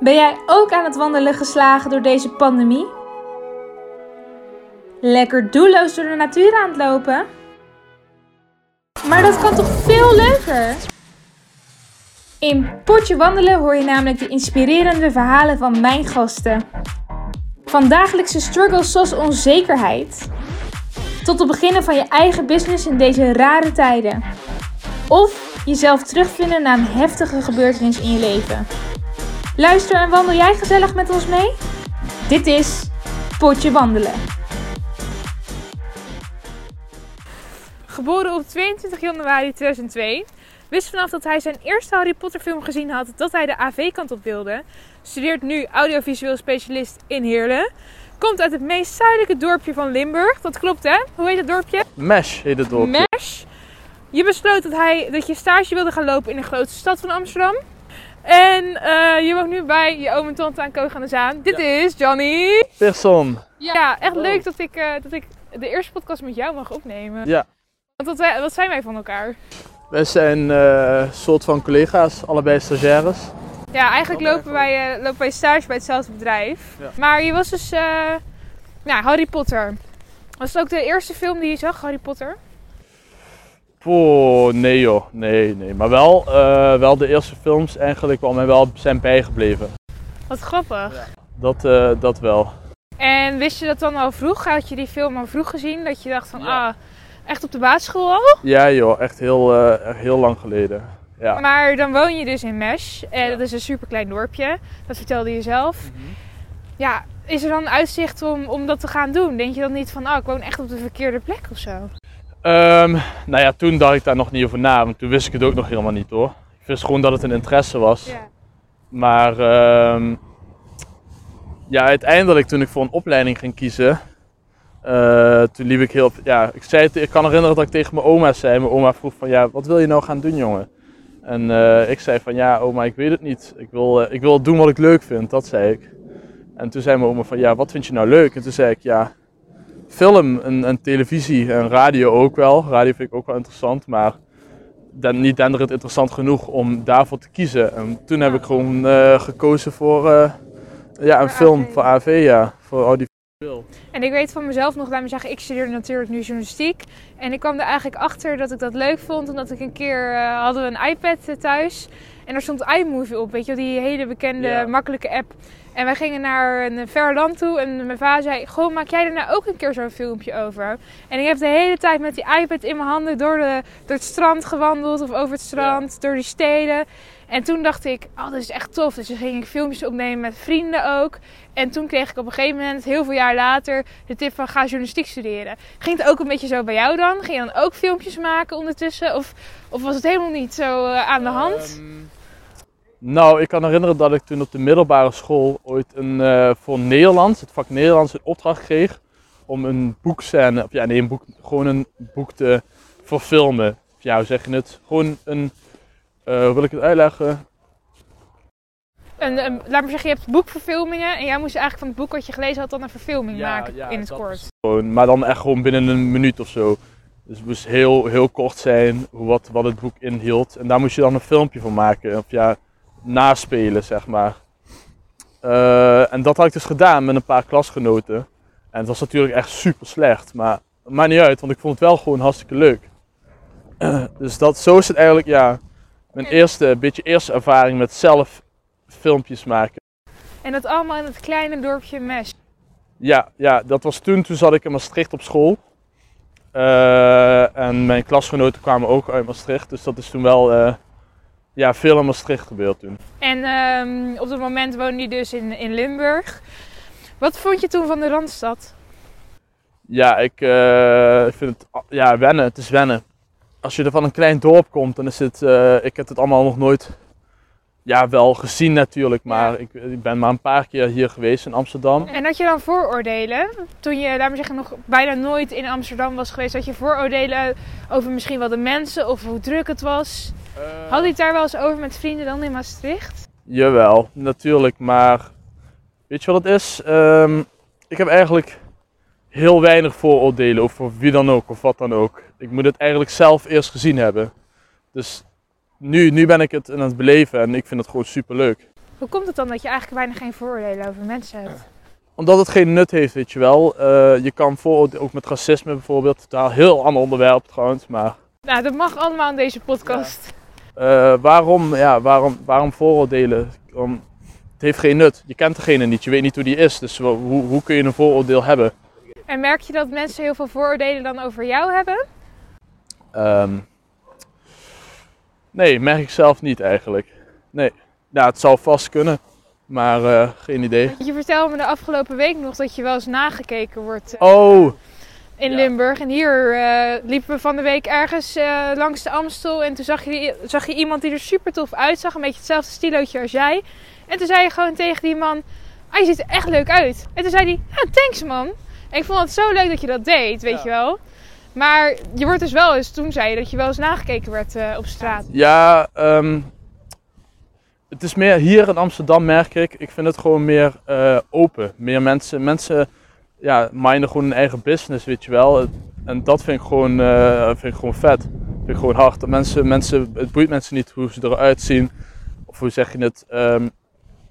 Ben jij ook aan het wandelen geslagen door deze pandemie? Lekker doelloos door de natuur aan het lopen? Maar dat kan toch veel leuker? In Potje Wandelen hoor je namelijk de inspirerende verhalen van mijn gasten. Van dagelijkse struggles zoals onzekerheid, tot het beginnen van je eigen business in deze rare tijden. Of jezelf terugvinden na een heftige gebeurtenis in je leven. Luister en wandel jij gezellig met ons mee? Dit is Potje Wandelen. Geboren op 22 januari 2002, wist vanaf dat hij zijn eerste Harry Potter film gezien had dat hij de AV-kant op wilde. Studeert nu audiovisueel specialist in Heerlen. Komt uit het meest zuidelijke dorpje van Limburg. Dat klopt hè? Hoe heet het dorpje? Mesh heet het dorpje. Mesh. Je besloot dat, hij, dat je stage wilde gaan lopen in de grootste stad van Amsterdam. En eh, je woont nu bij je oom en tante aan Koog aan de Zaan. Dit is Johnny. Person. Ja, echt leuk dat ik, eh, dat ik de eerste podcast met jou mag opnemen. Ja. Want wat, wat zijn wij van elkaar? Wij zijn eh, een soort van collega's, allebei stagiaires. Ja, eigenlijk lopen wij, eh, lopen wij stage bij hetzelfde bedrijf. Ja. Maar je was dus, eh nou, Harry Potter. Was het ook de eerste film die je zag, Harry Potter? Oh, nee joh, nee, nee. Maar wel, eh, wel de eerste films eigenlijk wel mij wel zijn bijgebleven. Wat grappig. Dat, eh, dat wel. En wist je dat dan al vroeg? Had je die film al vroeg gezien? Dat je dacht van, Ja. ah, echt op de basisschool al? Ja joh, echt heel, eh, echt heel lang geleden. Ja. Maar dan woon je dus in Mesh. En dat is een superklein dorpje. Dat vertelde je zelf. Mhm. Ja, is er dan uitzicht om, om dat te gaan doen? Denk je dan niet van, ah, ik woon echt op de verkeerde plek of zo? Ehm, nou ja, toen dacht ik daar nog niet over na, want toen wist ik het ook nog helemaal niet hoor. Ik wist gewoon dat het een interesse was. Ja. Maar ehm, ja, uiteindelijk toen ik voor een opleiding ging kiezen, eh, toen liep ik heel... Ja, ik, zei ik kan herinneren dat ik tegen mijn oma zei. Mijn oma vroeg van, ja, wat wil je nou gaan doen jongen? En eh, ik zei van, ja oma, ik weet het niet. Ik wil, eh, ik wil doen wat ik leuk vind, dat zei ik. En toen zei mijn oma van, ja, wat vind je nou leuk? En toen zei ik, ja, film en, en televisie en radio ook wel. Radio vind ik ook wel interessant, maar dan, niet denderend interessant genoeg om daarvoor te kiezen. En toen heb ik gewoon eh, gekozen voor eh, ja, een film, voor AV, ja. Voor audiovisueel. En ik weet van mezelf nog, me zeggen, ik studeerde natuurlijk nu journalistiek. En ik kwam er eigenlijk achter dat ik dat leuk vond. Omdat ik een keer, eh, hadden we een iPad eh, thuis. En daar stond iMovie op, weet je wel, die hele bekende, makkelijke app. En wij gingen naar een ver land toe en mijn vader zei, goh, maak jij er nou ook een keer zo'n filmpje over? En ik heb de hele tijd met die iPad in mijn handen door, de, door het strand gewandeld of over het strand, door die steden. En toen dacht ik, oh, dat is echt tof. Dus toen ging ik filmpjes opnemen met vrienden ook. En toen kreeg ik op een gegeven moment, heel veel jaar later, de tip van ga journalistiek studeren. Ging het ook een beetje zo bij jou dan? Ging je dan ook filmpjes maken ondertussen? Of, of was het helemaal niet zo eh, aan de hand? Ehm, nou, ik kan herinneren dat ik toen op de middelbare school ooit een, eh, voor Nederlands, het vak Nederlands, een opdracht kreeg om een boekscène, of ja nee, een boek, gewoon een boek te verfilmen. Ja, hoe zeg je het? Gewoon een, eh, hoe wil ik het uitleggen? En, eh, laat maar zeggen, je hebt boekverfilmingen. En jij moest eigenlijk van het boek wat je gelezen had dan een verfilming maken in het kort. Gewoon, maar dan echt gewoon binnen een minuut of zo. Dus het moest heel, heel kort zijn hoe- wat, wat het boek inhield. En daar moest je dan een filmpje van maken. Of ja, naspelen, zeg maar. Eh, en dat had ik dus gedaan met een paar klasgenoten. En het was natuurlijk echt super slecht. Maar het maakt niet uit, want ik vond het wel gewoon hartstikke leuk. dus dat, zo is het eigenlijk, ja, mijn eerste, beetje eerste ervaring met zelf filmpjes maken. En dat allemaal in het kleine dorpje Mesh. Ja, ja, dat was toen. Toen zat ik in Maastricht op school. Eh, en mijn klasgenoten kwamen ook uit Maastricht. Dus dat is toen wel eh, ja, veel in Maastricht gebeurd toen. En ehm, op dat moment woonde je dus in, in Limburg. Wat vond je toen van de Randstad? Ja, ik eh, vind het ja, wennen. Het is wennen. Als je er van een klein dorp komt, dan is het... eh, ik heb het allemaal nog nooit... Ja, wel gezien natuurlijk. Maar ik, ik ben maar een paar keer hier geweest in Amsterdam. En had je dan vooroordelen? Toen je, laat maar zeggen, nog bijna nooit in Amsterdam was geweest, had je vooroordelen over misschien wel de mensen of hoe druk het was? Had je het daar wel eens over met vrienden dan in Maastricht? Jawel, natuurlijk. Maar weet je wat het is? Ehm, ik heb eigenlijk heel weinig vooroordelen over wie dan ook of wat dan ook. Ik moet het eigenlijk zelf eerst gezien hebben. Dus nu, nu ben ik het aan het beleven en ik vind het gewoon super leuk. Hoe komt het dan dat je eigenlijk bijna geen vooroordelen over mensen hebt? Omdat het geen nut heeft, weet je wel. Eh, je kan vooroordelen, ook met racisme bijvoorbeeld, totaal heel ander onderwerp trouwens, maar Nou, dat mag allemaal in deze podcast. eh, waarom, ja, waarom, waarom vooroordelen? Om, het heeft geen nut. Je kent degene niet, je weet niet hoe die is, dus hoe, hoe kun je een vooroordeel hebben? En merk je dat mensen heel veel vooroordelen dan over jou hebben? Ehm, nee, merk ik zelf niet eigenlijk. Nee, ja, het zou vast kunnen, maar eh, geen idee. Je vertelde me de afgelopen week nog dat je wel eens nagekeken wordt eh, Oh, in ja. Limburg. En hier eh, liepen we van de week ergens langs de Amstel. En toen zag je, zag je iemand die er super tof uitzag. Een beetje hetzelfde stilootje als jij. En toen zei je gewoon tegen die man... Ah, je ziet er echt leuk uit. En toen zei hij... Ja, thanks man. En ik vond het zo leuk dat je dat deed, weet Ja. je wel. Maar je wordt dus wel eens... Toen zei je dat je wel eens nagekeken werd eh, op straat. Ja, ehm, het is meer hier in Amsterdam merk ik. Ik vind het gewoon meer eh, open. Meer mensen, mensen ja, minden gewoon hun eigen business, weet je wel. En dat vind ik gewoon, eh, vind ik gewoon vet. Vind ik gewoon hard. Dat mensen, mensen, het boeit mensen niet hoe ze eruit zien. Of hoe zeg je het. ehm,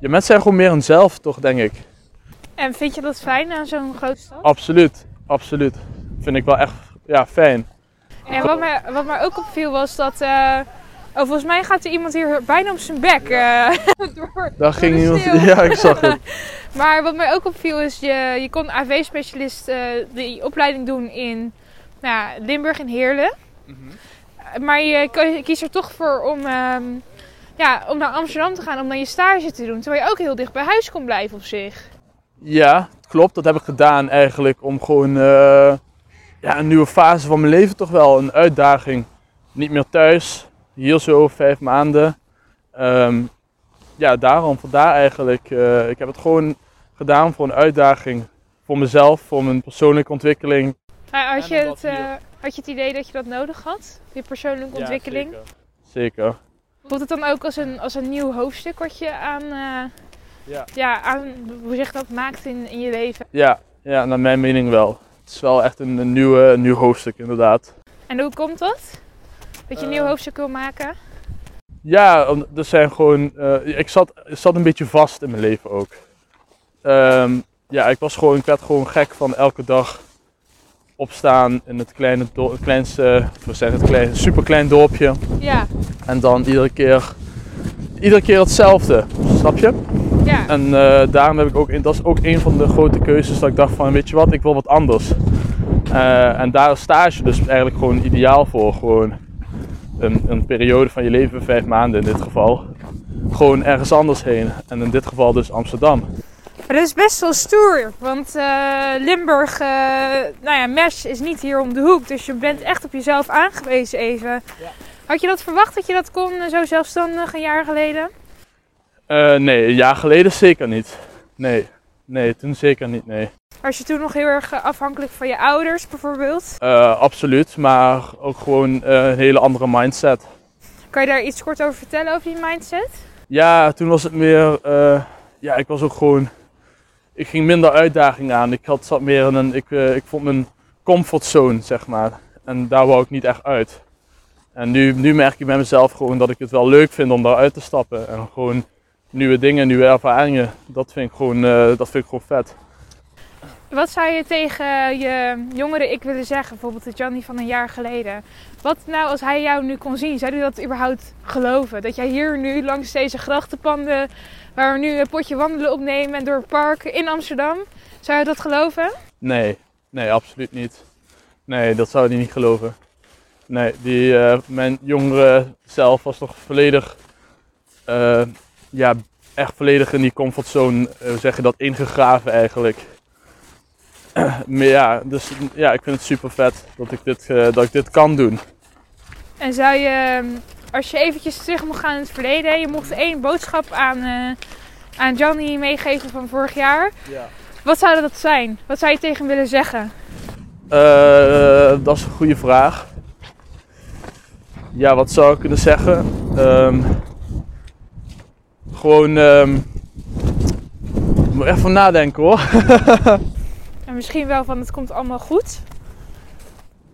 ja, mensen zijn gewoon meer hunzelf, toch, denk ik. En vind je dat fijn aan zo'n grote stad? Absoluut, absoluut. Vind ik wel echt ja, fijn. En wat mij, wat mij ook opviel was dat... eh, oh, volgens mij gaat er iemand hier bijna op zijn bek. eh, door, Daar ging iemand. Ja, ik zag het. Maar wat mij ook opviel is, je, je kon AV-specialist eh, die opleiding doen in nou, ja, Limburg en Heerlen. Mhm. Maar je kiest er toch voor om, ehm, ja, om naar Amsterdam te gaan, om dan je stage te doen. Terwijl je ook heel dicht bij huis kon blijven op zich. Ja, klopt. Dat heb ik gedaan eigenlijk om gewoon eh, ja, een nieuwe fase van mijn leven toch wel. Een uitdaging. Niet meer thuis. Hier zo vijf maanden. Ehm, ja, daarom, vandaar eigenlijk. eh, ik heb het gewoon gedaan voor een uitdaging. Voor mezelf, voor mijn persoonlijke ontwikkeling. Maar had, je het, eh, had je het idee dat je dat nodig had? Je persoonlijke Ja, ontwikkeling? zeker. zeker. Voelt het dan ook als een, als een nieuw hoofdstuk wat je aan, eh, Ja. ja, aan hoe je dat, maakt in, in je leven? Ja, ja, naar mijn mening wel. Het is wel echt een, een, nieuwe, een nieuw hoofdstuk inderdaad. En hoe komt dat? Dat je een Eh, nieuw hoofdstuk wil maken? Ja, er zijn gewoon. eh, ik, zat, ik zat een beetje vast in mijn leven ook. Ehm, ja, ik was gewoon, ik werd gewoon gek van elke dag opstaan in het kleine, do- het kleinste, we het klein, superklein dorpje. Ja, En dan iedere keer, iedere keer hetzelfde, snap je? Ja. En eh, daarom heb ik ook, dat is ook een van de grote keuzes dat ik dacht van, weet je wat, ik wil wat anders. Eh, en daar is stage dus eigenlijk gewoon ideaal voor. Gewoon een, een periode van je leven, vijf maanden in dit geval. Gewoon ergens anders heen. En in dit geval dus Amsterdam. Maar dat is best wel stoer, want eh, Limburg, eh, nou ja, Mesh is niet hier om de hoek. Dus je bent echt op jezelf aangewezen even. Had je dat verwacht dat je dat kon, zo zelfstandig, een jaar geleden? Eh, nee, een jaar geleden zeker niet. Nee, nee, toen zeker niet, nee. Was je toen nog heel erg eh, afhankelijk van je ouders bijvoorbeeld? Eh, absoluut, maar ook gewoon een hele andere mindset. Kan je daar iets kort over vertellen, over die mindset? Ja, toen was het meer. ja, ik was ook gewoon. Ik ging minder uitdagingen aan. Ik had zat meer in een. Ik, ik vond mijn comfortzone, zeg maar. En daar wou ik niet echt uit. En nu, nu merk ik bij mezelf gewoon dat ik het wel leuk vind om daaruit te stappen. En gewoon nieuwe dingen, nieuwe ervaringen. Dat vind ik gewoon, eh, dat vind ik gewoon vet. Wat zou je tegen je jongere ik willen zeggen, bijvoorbeeld de Johnny van een jaar geleden? Wat nou als hij jou nu kon zien, zou hij dat überhaupt geloven? Dat jij hier nu langs deze grachtenpanden, waar we nu een potje wandelen opnemen en door het park in Amsterdam, zou je dat geloven? Nee, nee, absoluut niet. Nee, dat zou hij niet geloven. Nee, die, eh, mijn jongere zelf was nog volledig, eh, ja, echt volledig in die comfortzone, eh, zeg je dat, ingegraven eigenlijk. maar ja, dus ja, ik vind het super vet dat ik dit, eh, dat ik dit kan doen. En zou je, als je eventjes terug mocht gaan in het verleden, je mocht één boodschap aan, eh, aan Johnny meegeven van vorig jaar. Ja. Wat zou dat zijn? Wat zou je tegen hem willen zeggen? Dat is een goede vraag. Ja, wat zou ik kunnen zeggen? Ehm, gewoon, ehm, ik moet even nadenken hoor. En misschien wel van het komt allemaal goed.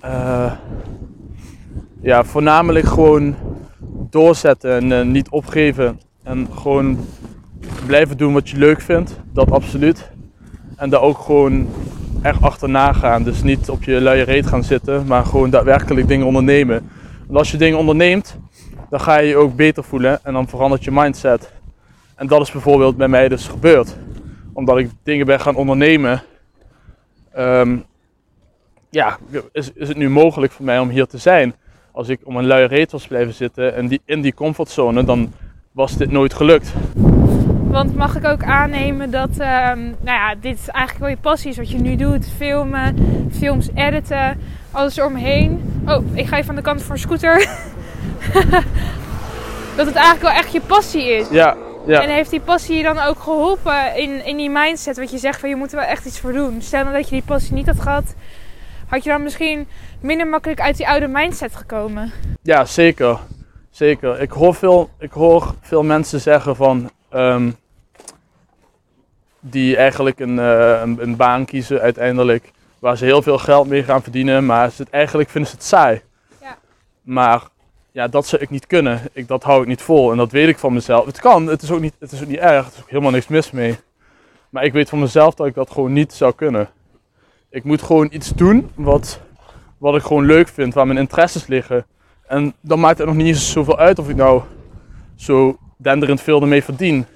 Eh, ja, voornamelijk gewoon doorzetten en eh, niet opgeven. En gewoon blijven doen wat je leuk vindt, dat absoluut. En daar ook gewoon echt achterna gaan. Dus niet op je luie reet gaan zitten, maar gewoon daadwerkelijk dingen ondernemen. Want als je dingen onderneemt, dan ga je je ook beter voelen en dan verandert je mindset. En dat is bijvoorbeeld bij mij dus gebeurd. Omdat ik dingen ben gaan ondernemen, ehm, ja, is, is het nu mogelijk voor mij om hier te zijn. Als ik om een luie reet was blijven zitten en die, in die comfortzone, dan was dit nooit gelukt. Want mag ik ook aannemen dat, ehm, nou ja, dit is eigenlijk wel je passie is wat je nu doet. Filmen, films editen, alles eromheen. Oh, ik ga even aan de kant voor een scooter. dat het eigenlijk wel echt je passie is. Ja, ja. En heeft die passie je dan ook geholpen in, in die mindset? Wat je zegt van je moet er wel echt iets voor doen. Stel nou dat je die passie niet had gehad, had je dan misschien minder makkelijk uit die oude mindset gekomen. Ja, zeker. Zeker. Ik hoor veel, ik hoor veel mensen zeggen van. ehm, die eigenlijk een, eh, een, een baan kiezen uiteindelijk. Waar ze heel veel geld mee gaan verdienen. Maar ze het, eigenlijk vinden ze het saai. Ja. Maar ja, dat zou ik niet kunnen. Ik, dat hou ik niet vol. En dat weet ik van mezelf. Het kan. Het is ook niet, het is ook niet erg. Er is ook helemaal niks mis mee. Maar ik weet van mezelf dat ik dat gewoon niet zou kunnen. Ik moet gewoon iets doen wat, wat ik gewoon leuk vind. Waar mijn interesses liggen. En dan maakt het nog niet eens zoveel uit of ik nou zo denderend veel ermee verdien.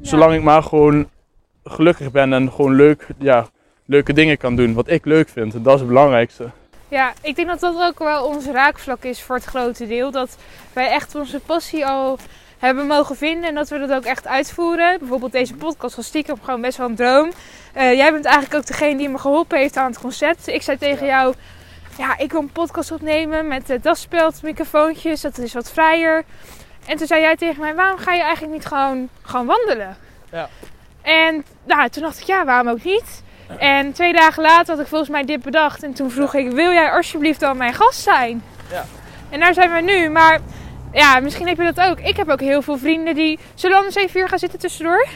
Zolang ik maar gewoon gelukkig ben en gewoon leuk, ja, leuke dingen kan doen. Wat ik leuk vind. En dat is het belangrijkste. Ja, ik denk dat dat ook wel ons raakvlak is voor het grote deel. Dat wij echt onze passie al hebben mogen vinden en dat we dat ook echt uitvoeren. Bijvoorbeeld deze podcast was stiekem gewoon best wel een droom. Eh, jij bent eigenlijk ook degene die me geholpen heeft aan het concept. Ik zei tegen jou, ja, ik wil een podcast opnemen met uh, dasspeld, microfoontjes, dat is wat vrijer. En toen zei jij tegen mij, waarom ga je eigenlijk niet gewoon, gewoon wandelen? Ja. En nou, toen dacht ik, ja, waarom ook niet? En twee dagen later had ik volgens mij dit bedacht. En toen vroeg ik, wil jij alsjeblieft dan mijn gast zijn? Ja. En daar zijn we nu. Maar ja, misschien heb je dat ook. Ik heb ook heel veel vrienden die... Zullen we anders even hier gaan zitten tussendoor?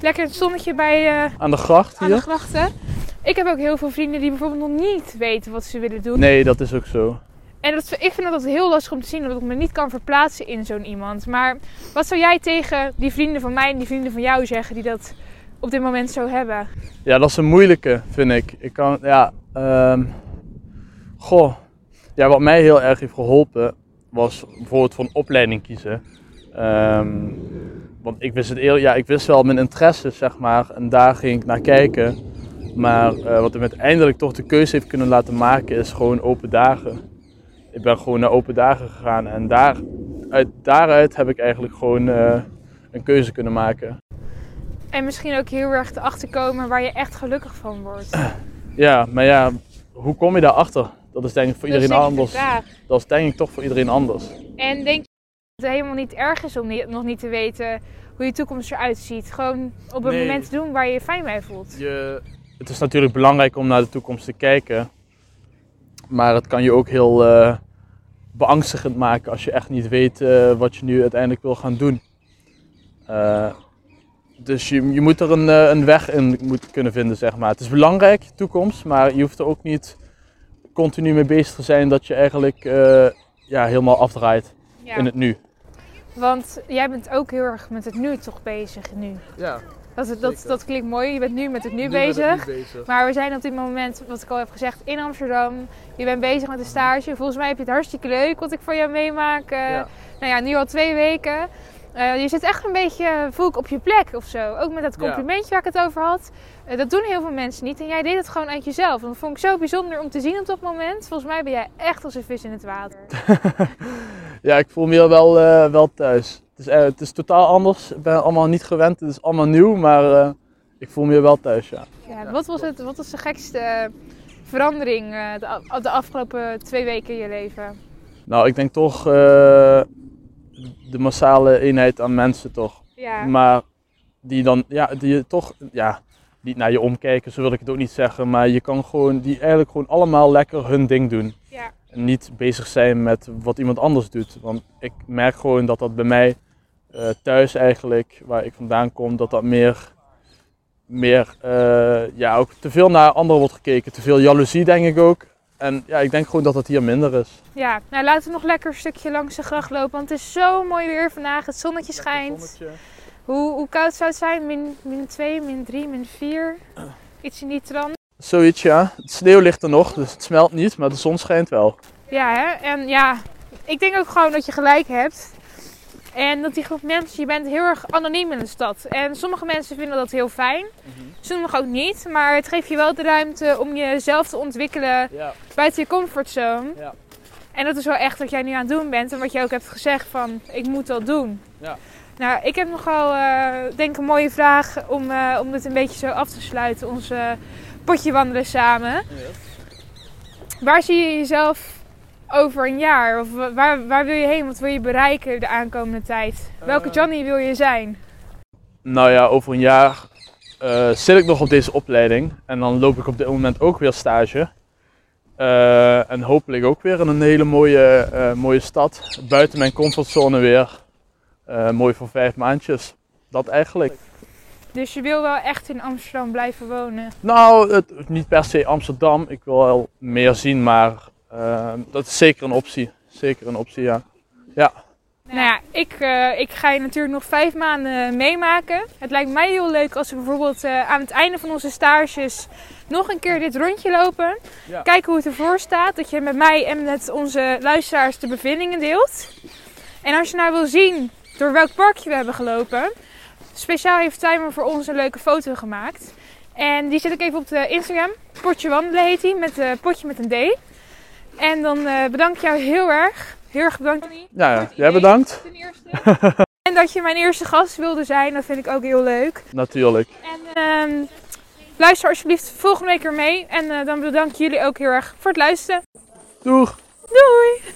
Lekker het zonnetje bij, eh, Aan de gracht aan de hier? grachten. Ik heb ook heel veel vrienden die bijvoorbeeld nog niet weten wat ze willen doen. Nee, dat is ook zo. En dat, ik vind dat heel lastig om te zien, omdat ik me niet kan verplaatsen in zo'n iemand. Maar wat zou jij tegen die vrienden van mij en die vrienden van jou zeggen die dat op dit moment zo hebben? Ja, dat is een moeilijke, vind ik. Ik kan, ja, ehm, goh. Ja, wat mij heel erg heeft geholpen, was bijvoorbeeld voor een opleiding kiezen. Ehm, want ik wist het eerlijk, ja, ik wist wel mijn interesses, zeg maar, en daar ging ik naar kijken. Maar eh, wat me uiteindelijk toch de keuze heeft kunnen laten maken, is gewoon open dagen. Ik ben gewoon naar open dagen gegaan en daar, uit, daaruit heb ik eigenlijk gewoon eh, een keuze kunnen maken. En misschien ook heel erg te achterkomen waar je echt gelukkig van wordt. Ja, maar ja, hoe kom je daarachter? Dat is denk ik voor Dat iedereen anders. vraag. Dat is denk ik toch voor iedereen anders. En denk je dat het helemaal niet erg is om niet- nog niet te weten hoe je toekomst eruit ziet? Gewoon op een Nee. moment doen waar je je fijn bij voelt. Je, het is natuurlijk belangrijk om naar de toekomst te kijken. Maar het kan je ook heel eh, beangstigend maken als je echt niet weet eh, wat je nu uiteindelijk wil gaan doen. Eh, dus je, je moet er een, eh, een weg in moet kunnen vinden, zeg maar. Het is belangrijk, toekomst, maar je hoeft er ook niet continu mee bezig te zijn dat je eigenlijk eh, ja, helemaal afdraait Ja. in het nu. Want jij bent ook heel erg met het nu toch bezig nu. Ja, Dat, dat, dat klinkt mooi. Je bent nu met het nu, bezig. Maar we zijn op dit moment, wat ik al heb gezegd, in Amsterdam. Je bent bezig met een stage. Volgens mij heb je het hartstikke leuk wat ik van jou meemaak. Eh, Ja. Nou ja, nu al twee weken. Eh, je zit echt een beetje, voel ik, op je plek of zo. Ook met dat complimentje waar ik het over had. Eh, dat doen heel veel mensen niet. En jij deed het gewoon uit jezelf. En dat vond ik zo bijzonder om te zien op dat moment. Volgens mij ben jij echt als een vis in het water. Ja, ik voel me hier wel, eh, wel thuis. Het is, eh, het is totaal anders. Ik ben allemaal niet gewend. Het is allemaal nieuw, maar eh, ik voel me hier wel thuis, ja. Ja, wat, was het, wat was de gekste eh, verandering eh, de, afgelopen twee weken in je leven? Nou, ik denk toch eh, de massale eenheid aan mensen toch. Ja, Maar die dan, ja, die je toch, ja, niet naar je omkijken, zo wil ik het ook niet zeggen. Maar je kan gewoon, die eigenlijk gewoon allemaal lekker hun ding doen. ja. En niet bezig zijn met wat iemand anders doet. Want ik merk gewoon dat dat bij mij eh, thuis eigenlijk, waar ik vandaan kom, dat dat meer, meer eh, ja, ook te veel naar anderen wordt gekeken. Te veel jaloezie denk ik ook. En ja, ik denk gewoon dat dat hier minder is. ja, nou laten we nog lekker een stukje langs de gracht lopen. Want het is zo mooi weer vandaag. Het zonnetje schijnt. Hoe, hoe koud zou het zijn? Min, min 2, min 3, min 4? Iets in die trant. Zoiets ja. De sneeuw ligt er nog, dus het smelt niet, maar de zon schijnt wel. Ja, hè? En ja, ik denk ook gewoon dat je gelijk hebt. En dat die groep mensen, je bent heel erg anoniem in de stad. En sommige mensen vinden dat heel fijn, sommige ook niet. Maar het geeft je wel de ruimte om jezelf te ontwikkelen Ja. buiten je comfortzone. Ja. En dat is wel echt wat jij nu aan het doen bent en wat je ook hebt gezegd van ik moet dat doen. Ja. Nou, ik heb nogal eh denk ik een mooie vraag om, eh, om dit een beetje zo af te sluiten. Ons eh, potje wandelen samen. Waar zie je jezelf over een jaar? Of wa- waar, waar wil je heen? Wat wil je bereiken de aankomende tijd? Welke Eh. Johnny wil je zijn? Nou ja, over een jaar eh, zit ik nog op deze opleiding en dan loop ik op dit moment ook weer stage. Eh, en hopelijk ook weer in een hele mooie, mooie stad, buiten mijn comfortzone weer. Mooi voor vijf maandjes. Dat eigenlijk. Dus je wil wel echt in Amsterdam blijven wonen. Nou, het, niet per se Amsterdam. Ik wil wel meer zien, maar eh, dat is zeker een optie. Zeker een optie, ja. Ja, Nou ja, ik, eh, ik ga je natuurlijk nog vijf maanden meemaken. Het lijkt mij heel leuk als we bijvoorbeeld eh, aan het einde van onze stages nog een keer dit rondje lopen. Ja. Kijken hoe het ervoor staat. Dat je met mij en met onze luisteraars de bevindingen deelt. En als je nou wil zien door welk parkje we hebben gelopen. Speciaal heeft Timer voor ons een leuke foto gemaakt. En die zet ik even op de Instagram. Potje wandelen heet die, met eh, potje met een D. En dan eh, bedank ik jou heel erg. Heel erg bedankt. ja, jij bedankt. Ten eerste. en dat je mijn eerste gast wilde zijn, dat vind ik ook heel leuk. Natuurlijk. En ehm, luister alsjeblieft volgende week weer mee. En eh, dan bedank ik jullie ook heel erg voor het luisteren. Doeg! Doei!